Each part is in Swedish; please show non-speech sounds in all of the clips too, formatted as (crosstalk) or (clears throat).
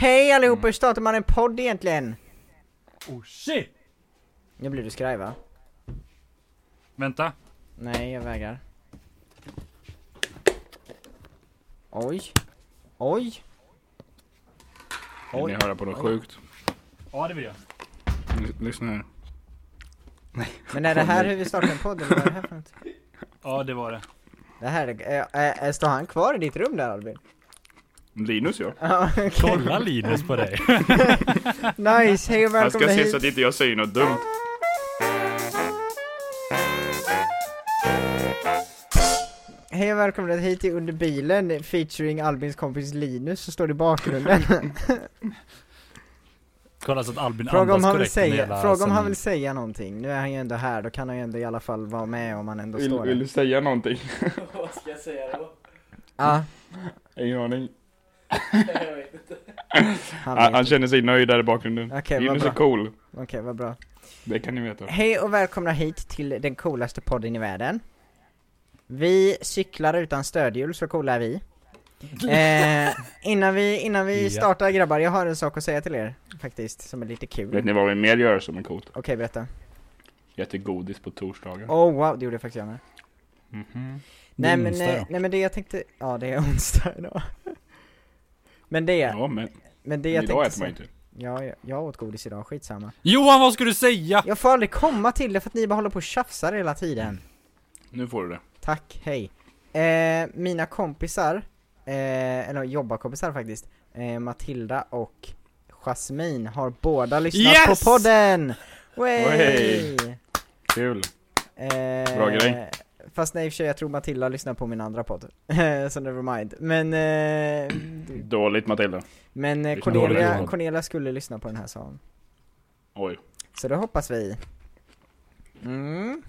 Hej allihopa, hur startar man en podd egentligen? Oh shit! Nu blir du skraj va? Vänta. Nej, jag vägrar. Oj. Oj. Vill ni höra på något sjukt? Ja det vill jag. L- lyssna här. Men är det här hur vi startar en podd eller vad är det här för något? Ja det var det. Det här är, äh, äh, står han kvar i ditt rum där Albin? Linus ja. Kolla Linus på dig. (laughs) Nice, hej och Han ska välkomna se hit. så att inte jag säger något dumt. Hej och välkomna hit till Under bilen featuring Albins kompis Linus som står i bakgrunden. (laughs) Kolla så att Albin fråga om andas han vill säga, hela fråga om han vill säga någonting. Nu är han ju ändå här, då kan han ju ändå i alla fall vara med om han ändå Vill, står vill där. du säga någonting? (laughs) Vad ska jag säga då? Ja, Ingen aning. Jag vet inte. han Han, han känner sig nöjd där i bakgrunden. Okej, vad Linus bra. är cool. Okej, vad bra. Det kan ni veta. Hej och välkomna hit till den coolaste podden i världen. Vi cyklar utan stödhjul, så coola är vi. (laughs) Eh, innan vi, innan vi Ja. startar grabbar, jag har en sak att säga till er faktiskt, som är lite kul. Vet ni vad vi mer gör som är coolt? Okej, berätta. Äter godis på torsdagar. Oh wow, det gjorde jag faktiskt jag med. Det är Nej men, onsdag eh, nej men det jag tänkte, ja det är onsdag idag. Men det, Ja men, men det jag idag äter man inte. ja, jag, jag åt godis idag, skitsamma. Johan vad ska du säga? Jag får aldrig komma till det för att ni bara håller på och tjafsar hela tiden. Nu får du det. Tack, hej. Eh, mina kompisar, eh, eller jobbarkompisar faktiskt, eh, Matilda och Jasmine har båda lyssnat Yes! på podden! Way! Wey! Kul. Eh, Bra grej. Fast nej i och för sig, jag tror Matilda lyssnar på min andra podd. (laughs) så never mind. Men, eh, Dåligt Matilda. men eh, Cornelia, dåligt. Cornelia skulle lyssna på den här sa. Oj. Så det hoppas vi. Mm.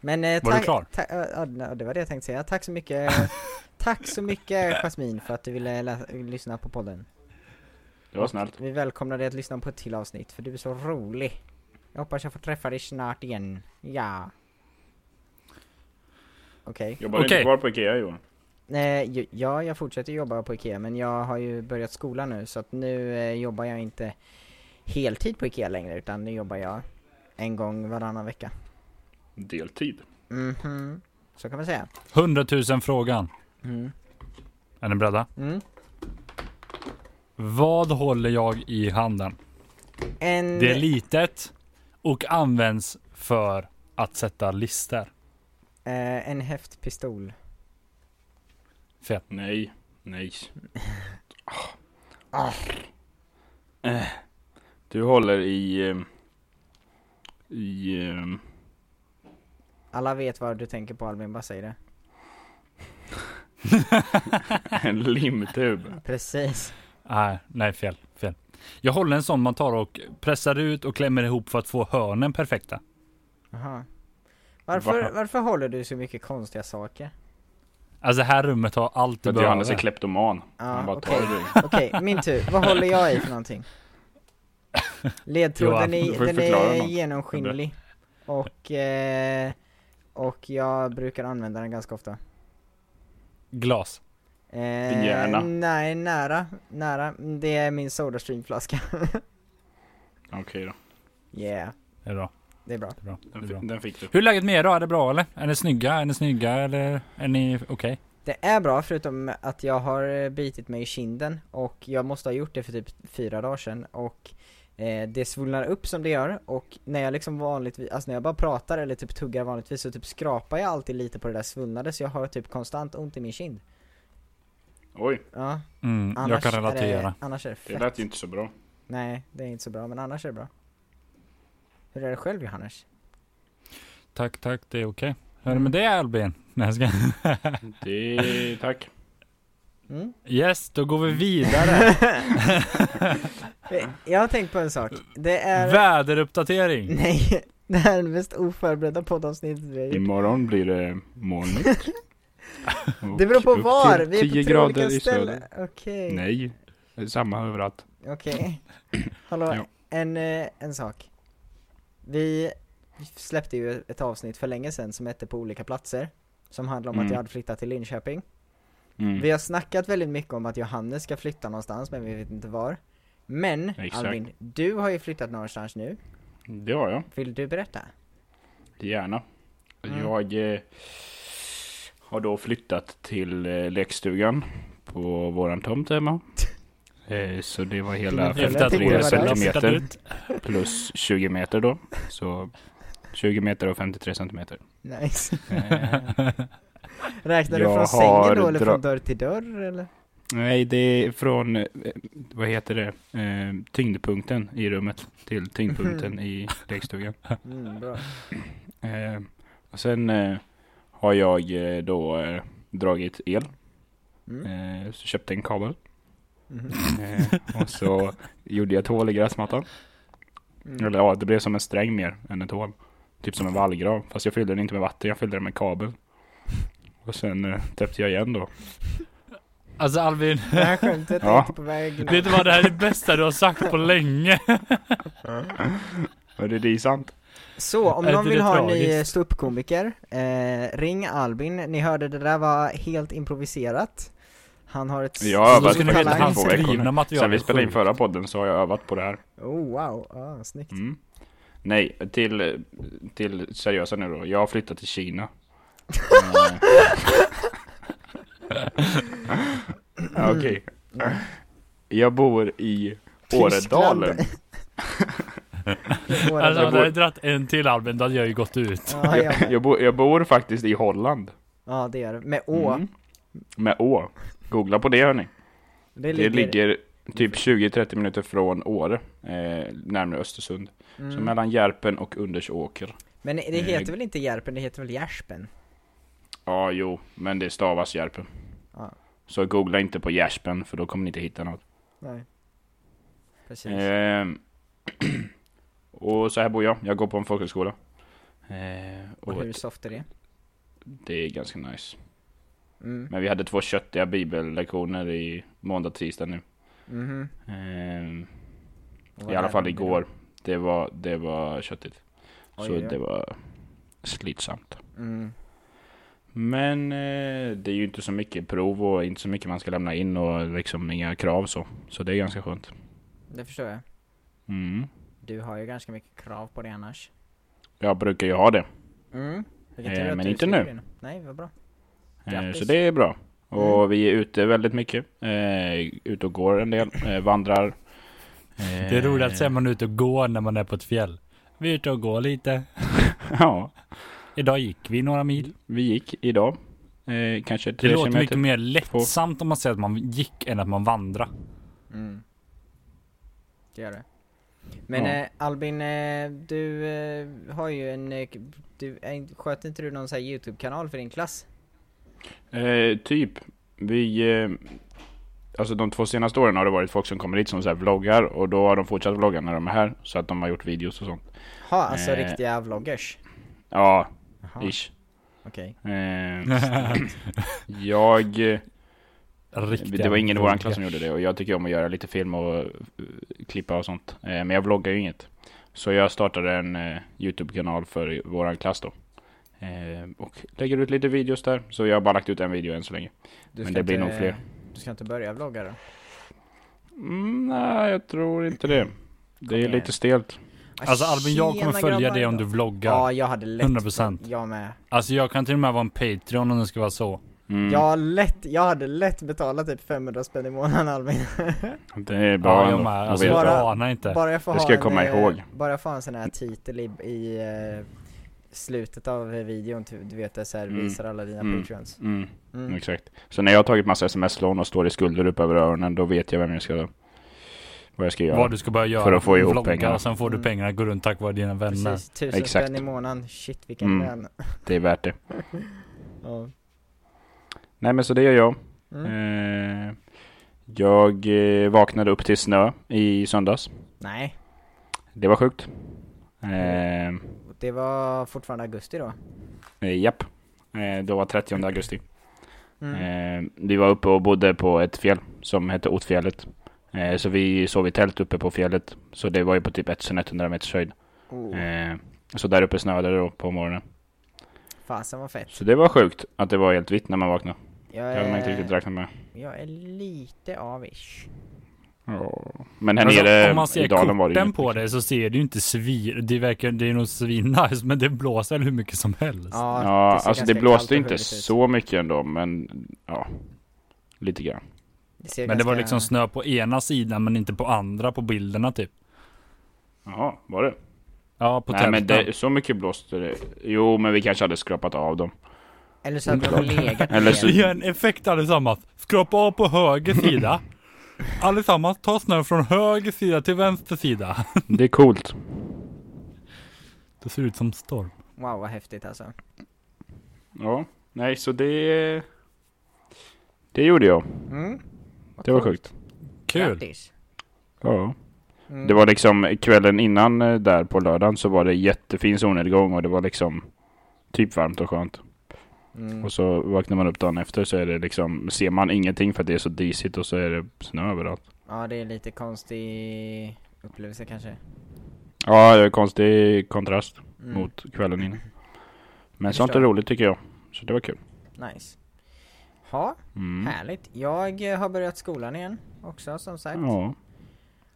Men eh, Var du tack- klar? ta- ja, det var det jag tänkte säga. Tack så mycket, (laughs) tack så mycket Jasmine för att du ville lyssna på podden. Det var snällt. Vi välkomnar dig att lyssna på ett till avsnitt, för du är så rolig. Jag hoppas jag får träffa dig snart igen. Ja. Okej. Jobbar du Okej. inte kvar på Ikea Johan? Nej, ju- ja, jag fortsätter jobba på Ikea, men jag har ju börjat skolan nu, så att nu eh, jobbar jag inte heltid på Ikea längre, utan nu jobbar jag en gång varannan vecka. Deltid. Mhm. Så kan man säga. 100 000 frågan. Mm. Är ni beredda? Mm. Vad håller jag i handen? En... Det är litet och används för att sätta lister. Eh, en häftpistol. Fel. Nej. Nej. Ah. Eh. Du håller i... ehm, I... ehm, Alla vet vad du tänker på Albin, bara säg det. (laughs) en limtub. Precis. Nej, nej fel, fel. Jag håller en sån man tar och pressar ut och klämmer ihop för att få hörnen perfekta. Aha. Varför, Va? varför håller du så mycket konstiga saker? Alltså det här rummet har allt du att Johannes är behöver. kleptoman. Bara okej. det. Okej, min tur. Vad håller jag i för någonting? (laughs) Ledtråden är, den är genomskinlig. Och, eh, och jag brukar använda den ganska ofta. Glas. Eh, Din hjärna. Nej, nära. Nära. Det är min Sodastream-flaska. (laughs) Okej då. yeah, Det är bra. Det är bra. Det är bra. Det är Den, bra. den fick du. Hur är läget med er då? Är det bra eller? Är ni snygga? Är ni snygga eller är ni okej? Det är bra förutom att jag har eh, bitit mig i kinden och jag måste ha gjort det för typ fyra dagar sedan och eh, det svullnar upp som det gör och när jag liksom vanligtvis, alltså när jag bara pratar eller typ tuggar vanligtvis så typ skrapar jag alltid lite på det där svullnade så jag har typ konstant ont i min kind. Oj, Ja, Mm, jag kan är relatera. det, annars är det det fett. lät ju inte så bra. Nej, det är inte så bra men annars är det bra. Hur är det själv Johannes? Tack, tack. Det är okej. Hur är det Mm. med det Albin? Nej, jag ska... (laughs) Det... Tack. Mm? Yes, då går vi vidare. (laughs) Jag har tänkt på en sak. Det är... Väderuppdatering. Nej, (laughs) det här är det mest oförberedda poddavsnittet vi har gjort. Imorgon blir det molnigt. Det beror på var, vi är på 10 tre olika ställen. Okej, Nej, det är samma överallt. okej. Hallå, Ja. en, eh, en sak. Vi släppte ju ett avsnitt för länge sedan som hette På olika platser. Som handlar om att Mm. jag hade flyttat till Linköping. Mm. Vi har snackat väldigt mycket om att Johannes ska flytta någonstans, men vi vet inte var. Men Exakt. Albin, du har ju flyttat någonstans nu. Det har jag. Vill du berätta? Gärna. Mm. Jag eh, har då flyttat till eh, lekstugan på våran tomt hemma. (laughs) Eh, så det var hela Dina Efter att 53 föräldrar tyckte det var centimeter plus 20 meter då. Så 20 meter och 53 centimeter. Nice. (laughs) Räknar du från sängen då eller från dörr till dörr eller? nej, det är från, eh, vad heter det, eh, tyngdpunkten i rummet till tyngdpunkten i lekstugan. Mm, bra. (laughs) Eh, och sen eh, har jag då dragit el. Mm. Så köpte en kabel. Eh, och så gjorde jag ett hål i gräsmattan. Mm. Eller ja, det blev som en sträng mer än ett hål. Typ som en vallgrav. Fast jag fyllde den inte med vatten, jag fyllde den med kabel. Och sen eh, täppte jag igen då. Alltså Albin, Det här skämtet är Ja. inte på väg. vet du vad? Det här är det bästa du har sagt på länge. Och det, det är sant. Så, om någon vill ha en ny ståuppkomiker, eh, ring Albin. Ni hörde det där var helt improviserat. Han har ett Jag har övat ska på ni det två veckor Sen vi spelade in förra podden så har jag övat på det här. Oh wow, ah, snyggt. Mm. Nej, till, till seriösa nu då. Jag har flyttat till Kina. Eh, (laughs) Okej. Jag bor i Åredalen. (laughs) Alltså hade jag dratt en till Albin, då hade jag ju gått ut. Ja, ja. Jag, bor, jag bor faktiskt i Holland. ja, det gör det. Med Å. Mm. Med Å. Googla på det hörni. Det Det ligger typ 20-30 minuter från Åre. Eh, närmare Östersund. Mm. Så mellan Järpen och Undersåker. Men det Eh, heter väl inte Järpen, det heter väl Järspen? Ja, jo, men det stavas Järpen. Ja. Så googla inte på Järspen för då kommer ni inte hitta något. Nej. Precis. Ehm, (clears throat) och så här bor jag. Jag går på en folkhögskola. Eh, och och hur soft är det? det är ganska nice. Mm. Men vi hade två köttiga bibellektioner i måndag, tisdag nu. Mhm. Ehm, I alla fall igår. Det var, det var köttigt. Oj, så oj. det var slitsamt. Mm. Men eh, det är ju inte så mycket prov och inte så mycket man ska lämna in och liksom inga krav så. Så det är ganska skönt. Det förstår jag. Mm. Du har ju ganska mycket krav på det annars. Jag brukar ju ha det. Mm. Eh, men inte nu. Nej, vad bra. Eh, Grattis. så det är bra. Och Mm. vi är ute väldigt mycket. Eh, ute och går en del. Eh, vandrar. Eh, Det är roligt att säga man är ute och går när man är på ett fjäll. Vi är ute och går lite. (laughs) Ja, Idag gick vi några mil. vi gick idag. Eh, kanske Det tre låter kilometer. mycket mer lättsamt om man säger att man gick än att man vandrar. Mm. Det gör det. Men Ja. eh, Albin, du eh, har ju en, du, sköter inte du någon sån här YouTube-kanal för din klass? Eh, typ. Vi... Eh, alltså de två senaste åren har det varit folk som kommer hit som så här vloggar. Och då har de fortsatt vlogga när de är här. Så att de har gjort videos och sånt. Ha, alltså Eh. riktiga vloggers? Ja, Jaha, ish. okej. Eh, (laughs) jag... eh, Riktiga Det var ingen i våran vloggar. klass som gjorde det och jag tycker om att göra lite film och eh, klippa och sånt. Eh, men jag vloggar ju inget. Så jag startade en eh, Youtube-kanal för våran klass då. Eh, och lägger ut lite videos där. Så jag har bara lagt ut en video än så länge. Du Men det blir inte- nog fler. Du ska inte börja vlogga då? Mm, nej, jag tror inte det. Det är igen. lite stelt. Alltså Albin, jag kommer följa dig om du vloggar. Ja, jag hade lätt 100%. Jag med. Alltså jag kan till och med vara en Patreon om det ska vara så. Mm. Jag, lätt, jag hade lätt betalat typ 500 spänn i månaden Albin. Det är bra Ja, jag ändå med. Alltså. Bara- jag anar inte. Bara jag får Det ha ska jag en, komma eh, ihåg. Bara jag får ha en sån här titel i, i eh, slutet av videon, ty- du vet det så här Mm. visar alla dina Mm. patreons. Mm, Mm. exakt. Så när jag har tagit massa sms-lån och står i skulder upp över öronen, då vet jag vem jag ska... Vad jag ska göra. Vad du ska börja göra. För att få ihop vlogga, pengarna. Och sen får du Mm. pengarna gå runt tack vare dina vänner. Precis, tusen Exakt. spänn i månaden, shit vilken Mm. lön. Det är värt det. (laughs) Ja. Nej men så det gör jag. Mm. Eh, jag eh, vaknade upp till snö i söndags. Nej, Det var sjukt. Eh, det var fortfarande augusti då. eh, japp. Eh, det var 30 augusti. Mm. Eh, vi var uppe och bodde på ett fjäll som hette Otfjället. Eh, så vi sov i tält uppe på fjället. Så det var ju på typ 1100 meters höjd. Oh, Eh, så där uppe snöade det då på morgonen. fasen vad fett. Så det var sjukt att det var helt vitt när man vaknade. Jag Det hade man inte är, riktigt räknat med. jag är lite avish. Ja. Men här Alltså, nere om man i ser dalen var det inget. på det så ser det ju inte svin... Det verkar... Det är nog svinnice men det blåser hur mycket som helst. Ja, Ja, ser alltså det blåste inte så mycket ändå, men ja. Lite grann. Det ser Men det var liksom snö på ena sidan men inte på andra på bilderna typ. Jaha, var det? Ja, på Nej men det, så mycket blåste det. Jo, men vi kanske hade skrapat av dem. Eller så hade de legat Eller ner. så- Ge en effekt allesammans. Skrapa av på höger sida. Allesammans, ta snö från höger sida till vänster sida. (laughs) Det är coolt. Det ser ut som storm. Wow vad häftigt alltså. Ja, nej så det... Det gjorde jag. Mm. Det var sjukt. Kul. Grattis. Ja. Mm. Det var liksom kvällen innan eh, där på lördagen så var det jättefin solnedgång och det var liksom typ varmt och skönt. Mm. Och så vaknar man upp dagen efter så är det liksom, ser man ingenting för att det är så disigt och så är det snö överallt. Ja det är lite konstig upplevelse kanske. Ja, det är konstig kontrast Mm. mot kvällen innan. Men Jag sånt är roligt tycker jag. Så det var kul. Nice. Ja, Mm. härligt. Jag har börjat skolan igen också som sagt. Ja.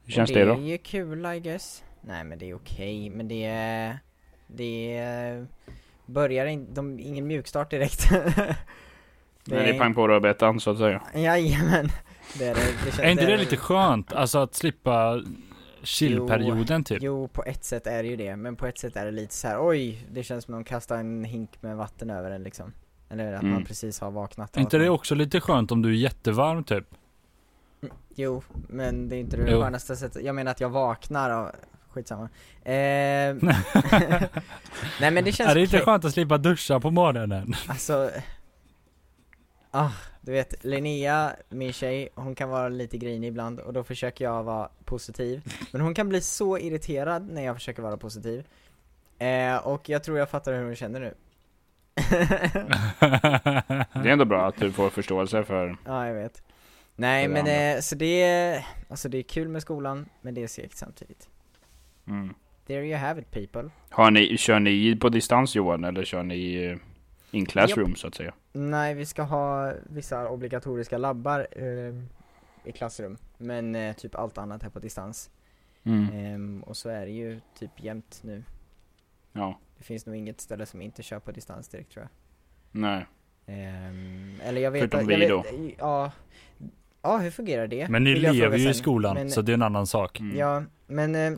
Hur känns det det då? är ju kul I guess. Nej men det är okej, men det är... Det är... Börjar in, de, ingen mjukstart direkt. (laughs) Det är pang på rödbetan så att säga. Jajamän. Det är det. det känns, Är inte det lite skönt? Alltså att slippa chillperioden typ? Jo, på ett sätt är det ju det, men på ett sätt är det lite så här: oj, det känns som att de kastar en hink med vatten över en liksom. Eller att man Mm. precis har vaknat. Är inte det man- också lite skönt om du är jättevarm typ? Jo, men det är inte det Jo. skönaste sättet. Jag menar att jag vaknar av... Skitsamma. Eh... (laughs) Nej men det känns Är det inte okej. skönt att slippa duscha på morgonen? Alltså... Ah, du vet, Linnea, min tjej, hon kan vara lite grinig ibland och då försöker jag vara positiv. Men hon kan bli så irriterad när jag försöker vara positiv. Eh, och jag tror jag fattar hur hon känner nu. (laughs) Det är ändå bra att du får förståelse för... Ja, jag vet. Nej men eh, så det är, alltså det är kul med skolan, men det är segt samtidigt. Mm. There you have it people. Har ni, kör ni på distans Johan eller kör ni eh, in classroom så att säga? Nej, vi ska ha vissa obligatoriska labbar eh, i klassrum, men eh, typ allt annat här på distans. Mm. Ehm, och så är det ju typ jämnt nu. Ja. Det finns nog inget ställe som inte kör på distans direkt tror jag. Nej. Ehm, eller jag vet Förutom vi vet, då. Ja, ja hur fungerar det? Men ni lever ju i skolan, Men- så det är en annan sak. Mm. Ja, men eh,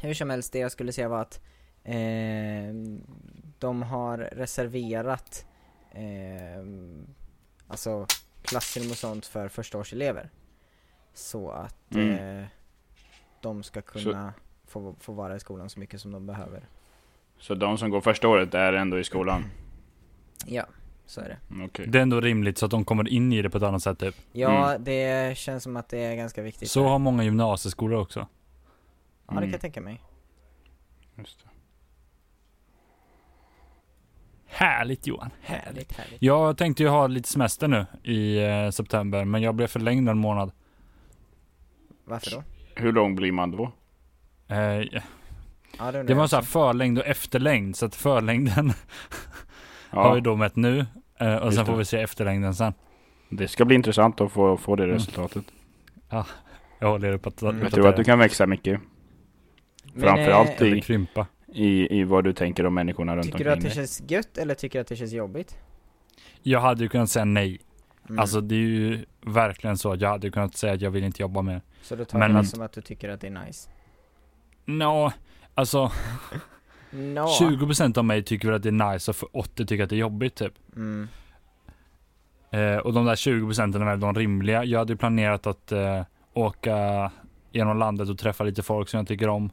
hur som helst, det jag skulle säga var att eh, de har reserverat eh, alltså klassrum och sånt för förstaårselever. Så att Mm. eh, de ska kunna få, få vara i skolan så mycket som de behöver. Så de som går första året är ändå i skolan? (clears throat) Ja, så är det. Mm, Okej. Det är ändå rimligt så att de kommer in i det på ett annat sätt typ. Ja, det känns som att det är ganska viktigt. Så har många gymnasieskolor också. Ja, det kan Mm. jag tänka mig. Just det. Härligt Johan. Härligt, härligt. Jag tänkte ju ha lite semester nu i eh, september, men jag blev förlängd en månad. Varför då? Hur lång blir man då? Eh, Ja, det, var så här förlängd och efterlängd, så att förlängden (laughs) har Ja, vi då mätt nu. Eh, och Just sen det. får vi se efterlängden sen. det ska bli intressant att få, få det Mm. resultatet. Jag håller upp att Mm. Jag tror att du kan växa mycket. Men, framförallt eh, i- i... krympa. I, I vad du tänker om människorna runt Tycker omkring du att det dig. känns gött eller tycker du att det känns jobbigt? Jag hade ju kunnat säga nej. Mm. Alltså det är ju verkligen så. Jag hade kunnat säga att jag vill inte jobba mer. Så då tar men det att- som att du tycker att det är nice? Nå, alltså (laughs) No. 20% av mig tycker väl att det är nice och för 80 tycker att det är jobbigt typ. Mm. Eh, och de där 20% är väl de rimliga. Jag hade ju planerat att eh, åka genom landet och träffa lite folk som jag tycker om.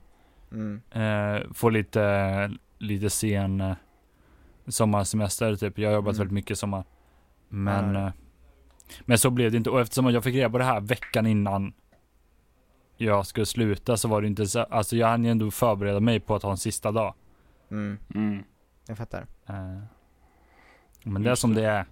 Mm. Eh, få lite, lite sen eh, sommarsemester typ. Jag har jobbat Mm. väldigt mycket sommar. Men, eh, men så blev det inte. Och eftersom jag fick reda på det här veckan innan jag skulle sluta så var det inte så, alltså jag hann ju ändå förbereda mig på att ha en sista dag. Mm. Mm. Jag fattar. Eh, men det är som det. är.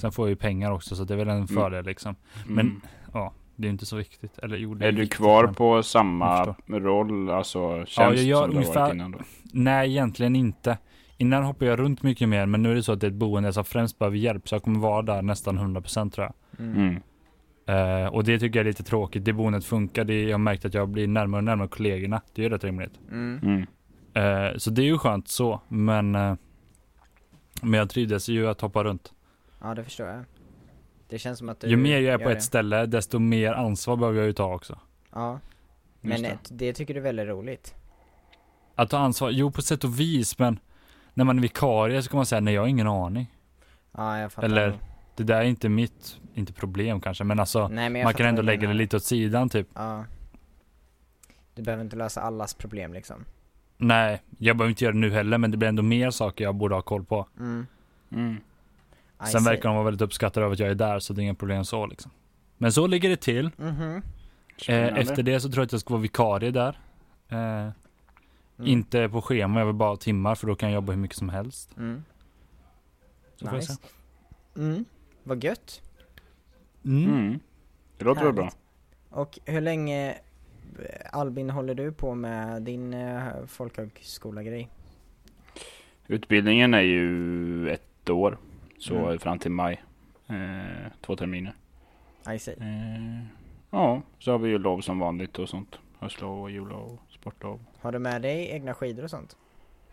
Sen får jag ju pengar också så det är väl en fördel liksom. Men Mm. ja, det är inte så viktigt. Eller jo, det Är du viktigt, kvar men- på samma roll, alltså tjänst jag gör som du har ungefär- varit innan då? Nej, egentligen inte. Innan hoppade jag runt mycket mer, men nu är det så att det är ett boende som främst behöver hjälp, så jag kommer vara där nästan 100% tror jag. Mm. Mm. Eh, och det tycker jag är lite tråkigt. Det boendet funkar. Det, jag har märkt att jag blir närmare och närmare kollegorna. Det är rätt rimligt. Mm. Mm. Eh, så det är ju skönt så, men eh, men jag trivdes ju att hoppa runt. Ja, det förstår jag. Det känns som att du Ju mer jag är på gör ett det. ställe, desto mer ansvar behöver jag ju ta också. Ja. Men det. det. det tycker du är väldigt roligt. Att ta ansvar, jo på sätt och vis, men när man är vikarie så kan man säga nej jag har ingen aning. Ja, jag fattar. Eller-. Det där är inte mitt, inte problem kanske, men alltså Nej, men man kan ändå lägga det lite åt sidan typ. Ja. Du behöver inte lösa allas problem liksom. Nej, jag behöver inte göra det nu heller, men det blir ändå mer saker jag borde ha koll på. Mm. Mm. I Sen see. verkar de vara väldigt uppskattade över att jag är där, så det är inga problem så liksom. Men så ligger det till. Mhm. Eh, Spännande. efter det så tror jag att jag ska vara vikarie där. Eh, Mm. Inte på schema, jag vill bara ha timmar för då kan jag jobba hur mycket som helst. Mm. Så får jag. Nice. Mm. Vad gött. Mm. Mm. Det låter väl bra. Och hur länge, eh, Albin, håller du på med din uh, folkhögskola-grej? Utbildningen är ju ett år. Så Mm. fram till maj. Eh, två terminer. I see. Eh, ja, så har vi ju lov som vanligt och sånt. Höstlov och jullov och sportlov. Har du med dig egna skidor och sånt?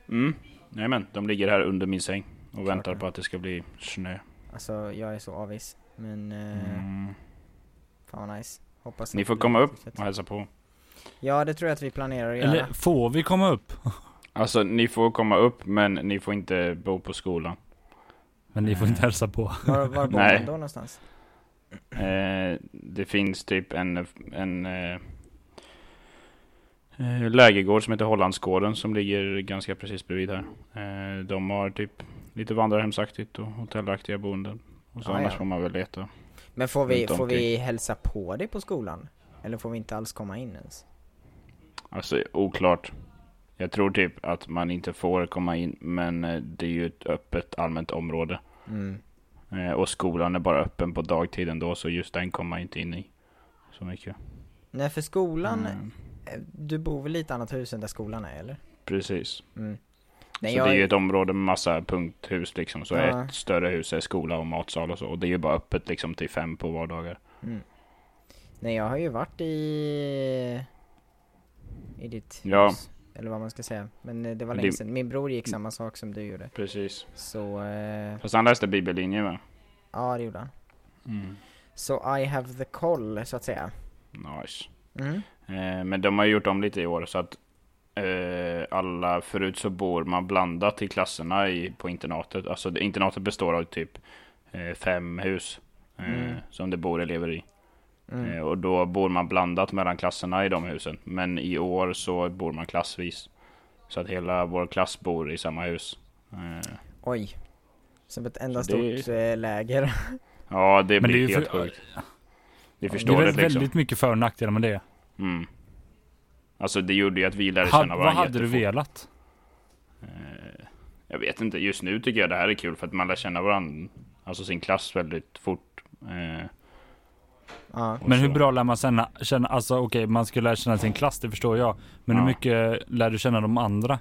Mm. Jajamän, de ligger här under min säng och Klart väntar det. på att det ska bli snö. Alltså, jag är så avis. Men, uh, Mm. fan vad nice. Hoppas Ni får komma upp och hälsa på. Ja, det tror jag att vi planerar att göra. Eller får vi komma upp? Alltså, ni får komma upp men ni får inte bo på skolan. Men ni får inte hälsa på. Var, var bor Nej. man då någonstans? Eh, det finns typ en, en eh, eh, lägergård som heter Hollandsgården som ligger ganska precis bredvid här. Eh, de har typ lite vandrarhemsaktigt och hotellaktiga boenden. Och så Ah, annars ja. får man väl leta. Men får vi, får vi hälsa på dig på skolan? Eller får vi inte alls komma in ens? Alltså oklart. Jag tror typ att man inte får komma in men eh, det är ju ett öppet allmänt område. Mm. Eh, och skolan är bara öppen på dagtiden då så just den kommer man inte in i så mycket. Nej, för skolan, Mm, eh, du bor väl i ett annat hus än där skolan är, eller? precis. Mm. Nej, så jag, det är ju ett område med massa punkthus liksom. Så Ja. ett större hus är skola och matsal och så. Och det är ju bara öppet liksom till fem på vardagar. mm. Nej, jag har ju varit i... I ditt Ja. hus. Eller vad man ska säga. Men eh, det var länge sedan. Min bror gick samma sak som du gjorde. Precis. Så, eh, Fast han läste bibellinje med. ja det gjorde han. Så I have the call, så att säga. Nice. Mm. Eh, men de har ju gjort om lite i år så att eh, alla, förut så bor man blandat i klasserna i, på internatet. Alltså internatet består av typ eh, fem hus eh, Mm. som det bor elever i. Mm. Eh, och då bor man blandat mellan klasserna i de husen. Men i år så bor man klassvis. Så att hela vår klass bor i samma hus. Eh, Oj. Som ett enda Så det- stort eh, läger. (laughs) ja, det Men det är blir ju helt för- sjukt. Ni Det är förstår väl det liksom. väldigt mycket för och nackdelar med det. Mm. Alltså det gjorde ju att vi lärde känna vad varandra hade du jättefort. velat? Eh, Jag vet inte, just nu tycker jag det här är kul för att man lär känna varandra, alltså sin klass väldigt fort. Ja. och Men hur bra lär man känna, känna alltså okej man ska lära känna sin klass, det förstår jag. Men hur Ja. mycket lär du känna de andra?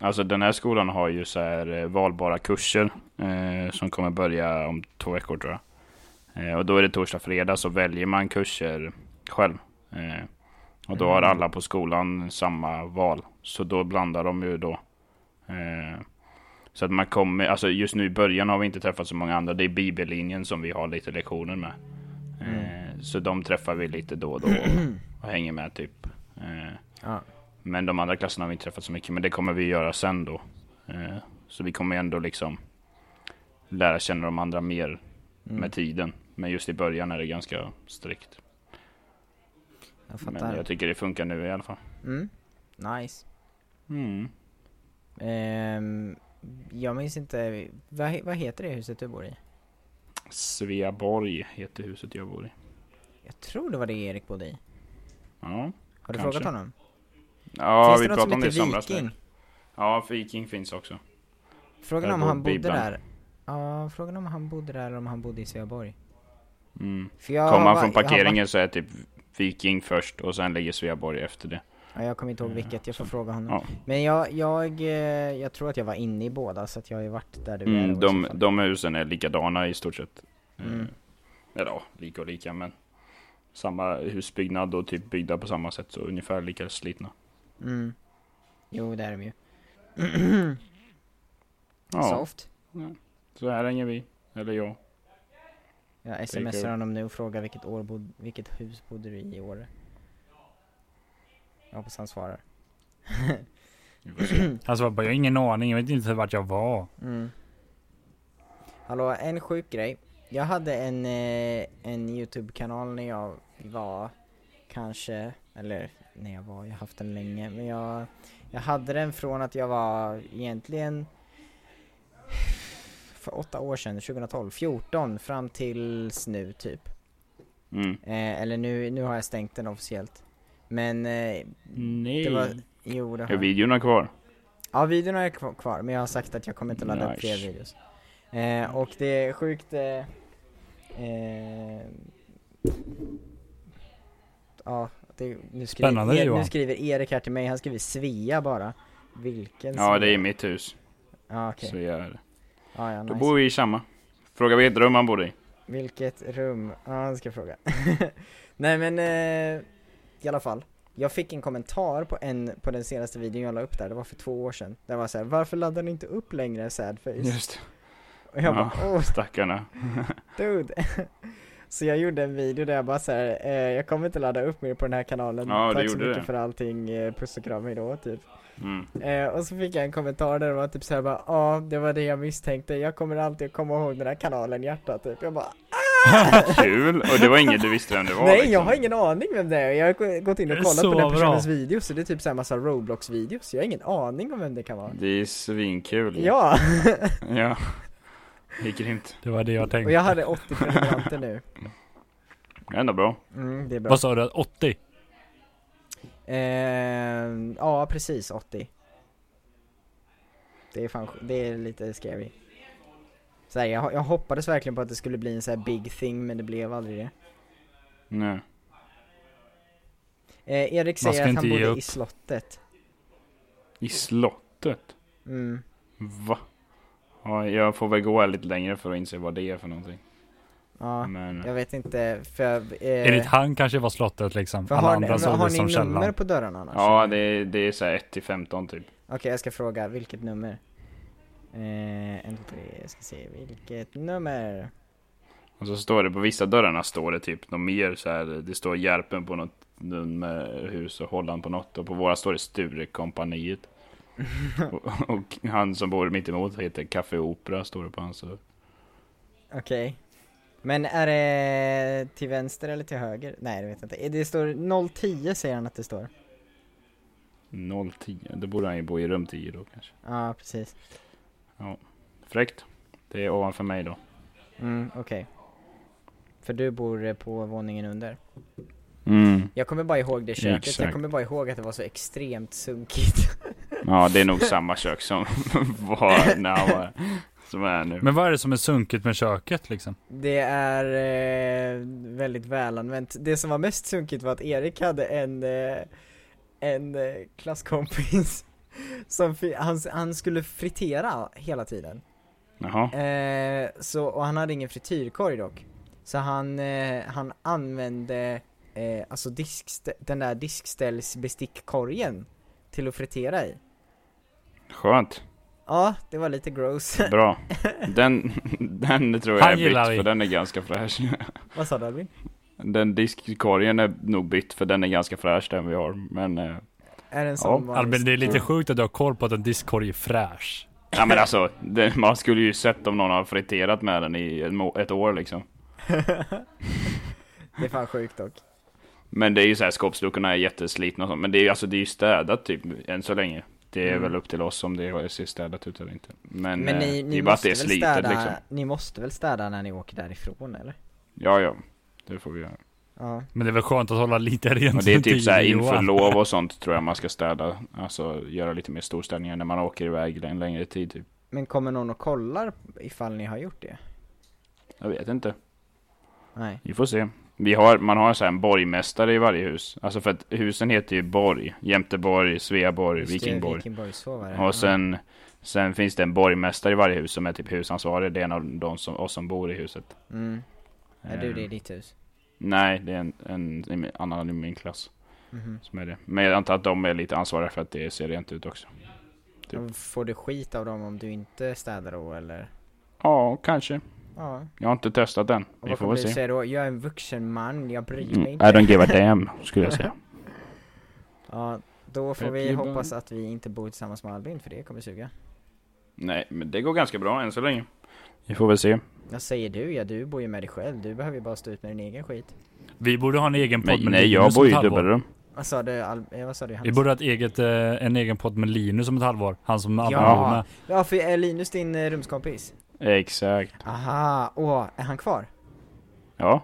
Alltså den här skolan har ju så här eh, valbara kurser eh, som kommer börja om två veckor tror jag. Eh, och då är det torsdag, fredag så väljer man kurser själv. Eh, och då har Mm. alla på skolan samma val. Så då blandar de ju då. Eh, så att man kommer, alltså just nu i början har vi inte träffat så många andra. Det är bibellinjen som vi har lite lektioner med. Eh, så de träffar vi lite då och då (clears throat) och, hänger med typ. Eh, ja. men de andra klasserna har vi inte träffat så mycket, men det kommer vi göra sen då. Eh, så vi kommer ändå liksom lära känna de andra mer Mm. med tiden. Men just i början är det ganska strikt. Jag Men fattar. jag tycker det funkar nu i alla fall. Mm. Nice. Mm. Ehm, jag minns inte, vad, vad heter det huset du bor i? Sveaborg heter huset jag bor i. Jag tror det var det Erik bodde i. Ja, Har du Kanske. frågat honom? ja Finns vi pratade om det i somras. Viking? Ja, Viking finns också. Frågan om han bodde där. Ja, frågan om han bodde där eller om han bodde i Sveaborg. Mm. Kommer har från parkeringen så är typ Viking först och sen ligger Sveaborg efter det. Ja, jag kommer inte ihåg Ja, vilket, jag får så- fråga honom. ja. Men jag, jag, eh, jag tror att jag var inne i båda så att jag har ju varit där du är. Mm, i de, de husen är likadana i stort sett. Eh, Mm. Eller ja, lika och lika men samma husbyggnad och typ byggda på samma sätt så ungefär lika slitna. Mm. Jo, det är de ju. (clears throat) Ja, Soft. så här hänger vi. Eller jag. Jag smsar honom nu och frågar vilket, år bod, vilket hus bodde du i i år? Jag hoppas han svarar. (clears throat) Han sa bara, jag har ingen aning, jag vet inte vart jag var. Mm. Hallå, en sjuk grej. Jag hade en, eh, en YouTube-kanal när jag var kanske, eller när jag var, jag har haft den länge, men jag, jag hade den från att jag var egentligen för åtta år sedan, 2012, 14 fram tills nu typ. Mm. Eh, eller nu, nu har jag stängt den officiellt. Men eh, Nej. det var, jo det har Är videorna kvar? Ja, videon har jag kvar- men jag har sagt att jag kommer inte ladda upp Nice. fler videos. Eh, och det är sjukt... Eh, eh, ja, det, nu, skriver, Spännande, er, nu skriver Erik här till mig, han skriver Svea bara. Vilken Ja, det är Svea? mitt hus. Ja, okej. Så jag är... Ja, ja, Då nice. bor vi i samma. Fråga vilket rum han bor i. Vilket rum? Ja, det ska jag fråga. (laughs) Nej men, eh, i alla fall. Jag fick en kommentar på en, på den senaste videon jag la upp där, det var för två år sedan. Det var så här, varför laddar ni inte upp längre Sadface? Just Och jag Ja. bara, åh Stackarna. (laughs) dude. (laughs) Så jag gjorde en video där jag bara såhär, eh, jag kommer inte ladda upp mer på den här kanalen. Ja, Tack så mycket det. för allting, eh, puss och kram, hejdå typ. Mm. Eh, och så fick jag en kommentar där det var typ såhär bara, ja det var det jag misstänkte, jag kommer alltid komma ihåg den här kanalen hjärta typ. Jag bara, (laughs) Kul! Och det var inget du visste vem det var nej liksom. jag har ingen aning vem det är, jag har gå- gått in och kollat så på den bra. personens video så det är typ såhär massa Roblox-videos, jag har ingen aning om vem det kan vara. Det är svinkul. Ja! (laughs) Ja. Det är grymt. Det var det jag och tänkte. jag hade 80 prenumeranter nu. Ändå bra. Mm, det är bra. Vad sa du? 80? Eh, ja, precis 80. Det är fan, det är lite scary. Så här, jag, jag hoppades verkligen på att det skulle bli en så här big thing, men det blev aldrig det. Nej. Eh, Erik Man säger ska att han inte ge bodde upp. i slottet. I slottet? Mm. Va? Ja, jag får väl gå lite längre för att inse vad det är för någonting. Ja, Men... jag vet inte, för... Enligt Eh, han kanske var slottet liksom. för Alla har, ni, andra såg har det ni som nummer källan. på dörrarna annars? Ja, det är, det är så här 1 till 15 typ. Okej, jag ska fråga, vilket nummer? Eh, en, två, tre, jag ska se, vilket nummer? Och så står det på vissa dörrarna står det typ något mer så här. Det står Järpen på något nummerhus och Holland på något. Och på våra står det Sturekompaniet. (laughs) och, och han som bor mitt emot heter Café Opera står det på hans. Okej. Men är det till vänster eller till höger? Nej, det vet jag inte. Det står 010 säger han att det står. 010. Då borde han ju bo i rum 10 då kanske. Ja, precis. Fräckt. Det är ovanför mig då. Mm, okej. För du bor eh, på våningen under. Mm. Jag kommer bara ihåg det köket, jag Exakt. kommer bara ihåg att det var så extremt sunkigt. (laughs) Ja, det är nog samma kök som (laughs) var när han var som är nu. Men vad är det som är sunkigt med köket liksom? Det är eh, väldigt välanvänt. Det som var mest sunkigt var att Erik hade en, eh, en eh, klasskompis som, han, han skulle fritera hela tiden. Jaha. Eh, så, och han hade ingen frityrkorg dock. Så han, eh, han använde eh, alltså diskstä- den där diskställsbestickkorgen till att fritera i. Skönt. Ja, det var lite gross. (laughs) Bra. Den, den tror jag Han är bytt vi. för den är ganska fräsch. (laughs) Vad sa du Albin? Den diskkorgen är nog bytt för den är ganska fräsch den vi har. Men, eh, Är det en Ja, Albin, det är lite sjukt att du har koll på att en diskkorg är fräsch. ja men alltså, det, man skulle ju sett om någon har friterat med den i ett, år liksom. (laughs) Det är fan sjukt dock. Men det är ju så här, skåpsluckorna är jätteslitna och sånt. Men det är ju alltså, det är ju städat typ än så länge. Det är Mm. väl upp till oss om det ser städat ut eller inte. Men, Men eh, ni, det ni är bara att måste det är väl slitet städa, liksom. ni måste väl städa när ni åker därifrån eller? Ja, ja. Det får vi göra. Ja. Men det är väl skönt att hålla lite rent Och det är typ så här i, inför lov och (laughs) sånt tror jag man ska städa. Alltså göra lite mer storstädningar när man åker iväg en längre tid typ. Men kommer någon och kollar ifall ni har gjort det? Jag vet inte. Nej. Vi får se. Vi har, man har så här en borgmästare i varje hus. Alltså för att husen heter ju Borg. Jämteborg, Sveaborg, Just Vikingborg. Vikingborg, så var det. Och sen, sen finns det en borgmästare i varje hus som är typ husansvarig. Det är en av de som, oss som bor i huset. Ja. Mm. Är du det i Eh, ditt hus? Nej, det är en, en, en annan i min klass Mhm. som är det. Men jag antar att de är lite ansvariga för att det ser rent ut också. Typ. Får du skit av dem om du inte städar då eller? Ja, kanske. Ja. Jag har inte testat. Och Vi får väl se. säga då? Jag är en vuxen man, jag bryr Mm, mig I inte. don't give a damn, skulle jag säga. (laughs) Ja, då får vi hoppas att vi inte bor tillsammans med Albin för det kommer suga. Nej, men det går ganska bra än så länge. Vi får väl se. Vad säger du? Ja, du bor ju med dig själv. Du behöver ju bara stå ut med din egen skit. Vi borde ha en egen podd med nej, Linus jag bor ju i dubbelrum. Vad sa du, Al eh, vad sa du Vi borde ha ett eget, eh, en egen podd med Linus om ett halvår. Han som Ja. bor med. Ja, för är Linus din eh, rumskompis? Exakt. Aha, åh, är han kvar? Ja.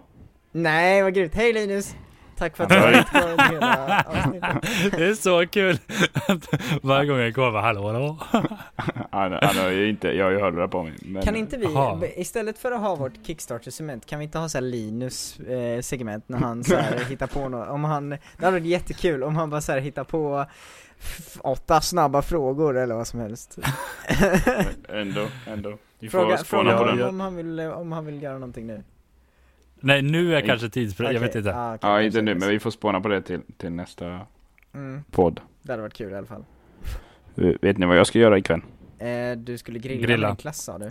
Nej, vad grymt. Hej Linus! Tack för att du har varit under hela avsnittet. (laughs) Det är så kul! att Varje gång jag kommer, hallå hallå. Han, han har ju inte, jag har ju hörlurar på mig. Men, Kan inte vi, Aha. istället för att ha vårt Kickstarter-segment, kan vi inte ha så här Linus eh, segment när han så här (laughs) hittar på något, om han, det hade varit jättekul om han bara så här hittar på åtta snabba frågor eller vad som helst. Ändå, ändå. Vi Fråga, får fråga på honom den. om han vill, om han vill göra någonting nu. Nej nu är Nej. kanske tidspress, jag vet inte. ah, okej, Ja, inte nu, men vi får spåna på det till, till nästa Mm, podd. det hade varit kul i alla fall. Vet ni vad jag ska göra ikväll? Eh, du skulle grilla, Grilla. din klass sa du.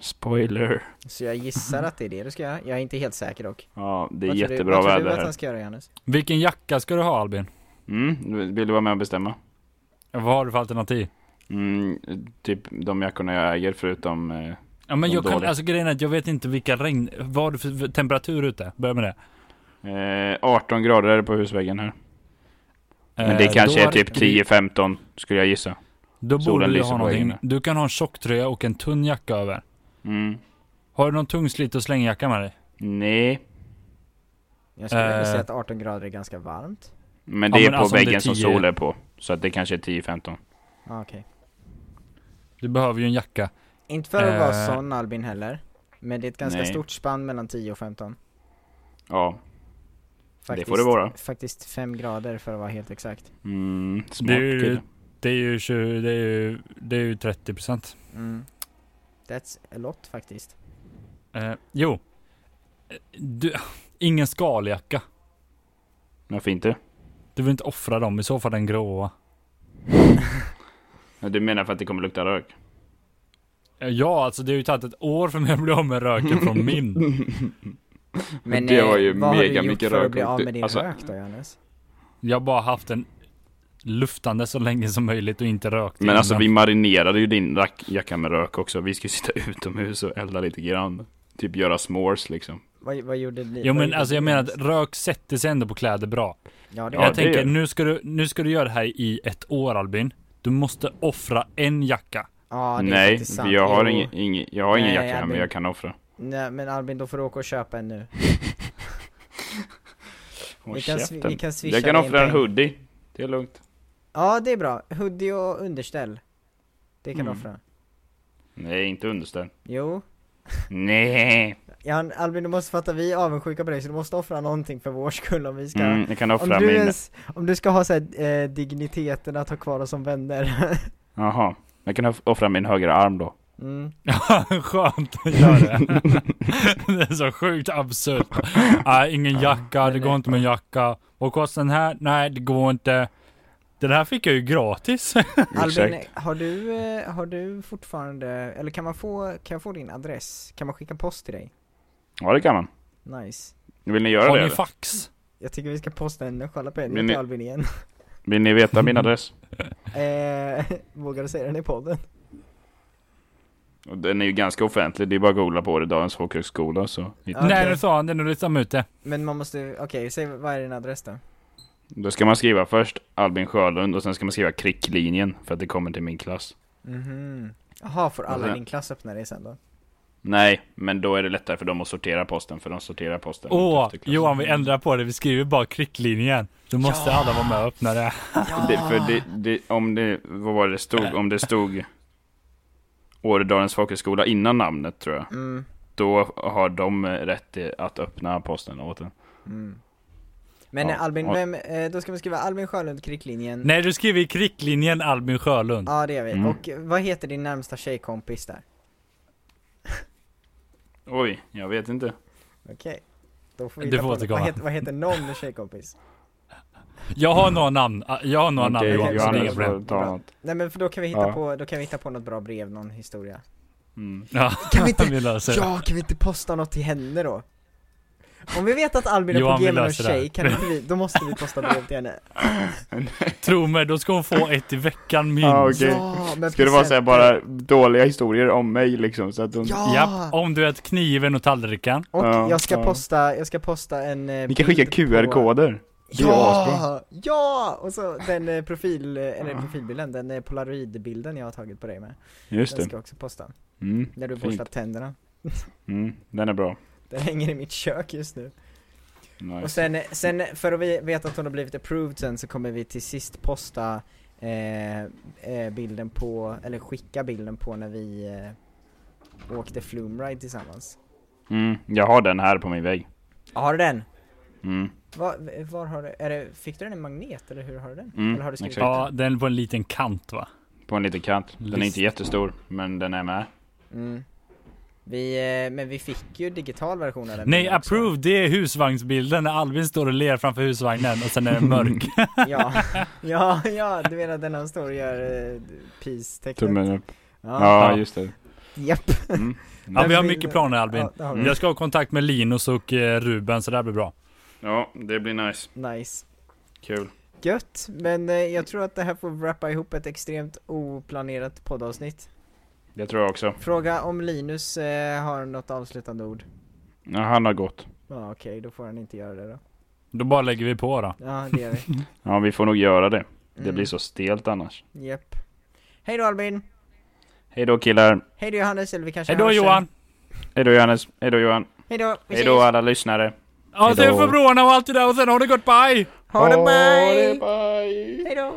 Spoiler. Så jag gissar att det är det du ska göra. Jag är inte helt säker dock. Ja, det är Vad du- jättebra vad tror väder du att här. han ska göra Johannes? Vilken jacka ska du ha Albin? Mm, vill du vara med och bestämma? Vad har du för alternativ? Mm, typ de jackorna jag äger förutom... Eh, Ja men jag kan, alltså grejen är att jag vet inte vilka regn, vad för temperatur ute? Börja med det. eh, 18 grader är det på husväggen här. Men Eh, det kanske är typ vi- 10-15 skulle jag gissa. Då solen borde du ha någonting, du kan ha en tjocktröja och en tunn jacka över. Mm. Har du någon tung slit och slängjacka med dig? Nej, Jag skulle Eh. säga att 18 grader är ganska varmt. men det Ja, är men på alltså väggen som 10 sol är på. Så att det kanske är 10-15. Ah, okej. Du behöver ju en jacka. Inte för att vara Eh. sån Albin heller. Men det är ett ganska Nej. stort spann mellan 10 och 15. Ja, Faktiskt, får det vara. Faktiskt 5 grader för att vara helt exakt. mm, smart Det är ju-. Det är ju 20, det är ju, det är ju 30%. Mm. That's a lot faktiskt. Eh, jo. Du, ingen skaljacka. Varför inte? Du vill inte offra dem, i så fall den gråa. (laughs) Du menar för att det kommer lukta rök? Eh, Ja, alltså det har ju tagit ett år för mig att bli av med röken från min. (laughs) Men det var eh, ju vad har du mega gjort mycket för rök att bli av med din alltså- rök då Johannes? Jag har bara haft den luftande så länge som möjligt och inte rökt Men alltså innan. vi marinerade ju din rack- jacka med rök också. Vi skulle sitta (laughs) utomhus och elda lite grann. Typ göra s'mores liksom. Vad, vad gjorde ni? Jo vad men gjorde alltså jag ni menar att rök sätter sig ändå på kläder bra. Ja, det Ja, jag det tänker, gör det. nu ska, du, nu ska du göra det här i ett år Albin. Du måste offra en jacka. Är Nej, jag har Jo. ingen, ingen, jag har ingen Nej, jacka här men Albin. jag kan offra. Nej men Albin, då får du åka och köpa en nu. (laughs) Håll Vi kan vi kan swisha jag kan offra en peng. hoodie. Det är lugnt. Ja, det är bra. Hoodie och underställ. Det kan Mm. du offra. Nej, inte underställ. Jo. (laughs) Nej. Ja, Albin, du måste fatta, vi är avundsjuka på dig så du måste offra någonting för vår skull om vi ska Mm, jag kan Om offra du, min... ens, om du ska ha så här, eh, digniteten att ha kvar oss som vänner (laughs) Jaha. Jag kan off- offra min högra arm då. mm. Ja, (laughs) skönt att göra det. (laughs) det är så sjukt absurt. Nej, ingen jacka, det går inte med en jacka. Vad kostar den här? Nej, det går inte. Den här fick jag ju gratis. (laughs) Albin, har du, eh, har du fortfarande, eller kan man få, kan jag få din adress? Kan man skicka post till dig? Ja, det kan man. Nice Vill ni göra Har det ni eller? fax? Jag tycker vi ska posta en jalapeno till ni- Albin igen Vill ni veta min (laughs) adress? eh, Vågar du säga den i podden? Och Den är ju ganska offentlig. Det är bara att googla på det. Dagens folkhögskola så hittar. Nej, nu sa det när du listar ut det. Men man måste, okej, säg vad är din adress då? Då ska man skriva först Albin Sjölund och sen ska man skriva kricklinjen för att det kommer till min klass. Mhm Jaha, får alla i sen- din klass öppna det sen då? Nej, men då är det lättare för dem att sortera posten för de sorterar posten. Åh, efter klassen. Johan vi ändrar på det. Vi skriver bara kricklinjen. Då måste Ja. alla vara med och öppna det. Det, för det, det, om det, vad var det stod? Om det stod Åredalens folkhögskola innan namnet tror jag. Mm, Då har de rätt att öppna posten åt en. mm. Men Ja, Albin, ja. vem, eh, då ska man skriva Albin Sjölund, kricklinjen Nej, du skriver kricklinjen Albin Sjölund. Ja det gör vi, Mm. och vad heter din närmsta tjejkompis där? (laughs) Oj, jag vet inte. Okej. Då får vi Du får på återkomma. vad, heter, vad heter någon tjejkompis? Jag har några namn, jag har några namn Johan, så det är inga problem. ta Bra. något. Nej men för då kan vi hitta Ja. på, då kan vi hitta på något bra brev, någon historia. Mm. Ja, Kan vi inte-. (laughs) Ja, kan vi inte posta något till henne då? Om vi vet att Albin är Johan, på G med här. tjej, kan inte vi, då måste vi posta brev till henne. (laughs) Tro mig, då ska hon få ett i veckan minst. Ja, okej. Ja, men Ska det vara såhär bara dåliga historier om mig liksom så att hon... Ja! Japp, om du vet kniven och tallriken. Och Ja, jag ska ja. posta, jag ska posta en eh, Ni kan skicka QR-koder. Ja! Ja! Och så den eh, profil, eh, eller profilbilden, den eh, polaroidbilden jag har tagit på dig med. Just Den det. ska jag också posta. Mm. När du Fint. borstar tänderna. (laughs) Mm. Den är bra. Den hänger i mitt kök just nu. Nice. Och sen, sen för att vi vet att hon har blivit approved sen så kommer vi till sist posta eh, eh, bilden på, eller skicka bilden på när vi eh, åkte flume ride tillsammans. Mm. Jag har den här på min vägg. Har du den? Mm. Var, var har du, är det, fick du den i magnet eller hur har du den? Mm, eller har du skrivit exakt. Ja, den på en liten kant va? På en liten kant. Den är List. inte jättestor, men den är med. Mm. Vi, eh, men vi fick ju digital version av den Nej, approved, det är husvagnsbilden när Albin står och ler framför husvagnen och sen är den mörk. (laughs) Ja, ja, ja, du menar den han står och gör eh, peace-tecknet? Tummen upp. Ja, Ja, just det. japp. Mm. Ja, vi har mycket planer Albin. Ja, vi. Mm. Jag ska ha kontakt med Linus och eh, Ruben så det här blir bra. Ja, det blir nice. Nice. Kul. Gött, men eh, jag tror att det här får wrappa ihop ett extremt oplanerat poddavsnitt. Det tror jag också. Fråga om Linus eh, har något avslutande ord. Ja, han har gått. Ja okej, då får han inte göra det då. Då bara lägger vi på då. Ja, det gör vi. (laughs) Ja, vi får nog göra det. Det Mm. blir så stelt annars. Japp. Hej då Albin! Hej då killar. Hej då Johannes, eller vi kanske hörs sen. Johan! Hej då Johannes. Hej då Johan. Hej då, Hej då alla lyssnare. Ja, Hejdå. se för broarna och allt det där och sen ha det gott, bye! Ha det, bye! bye. Hej då!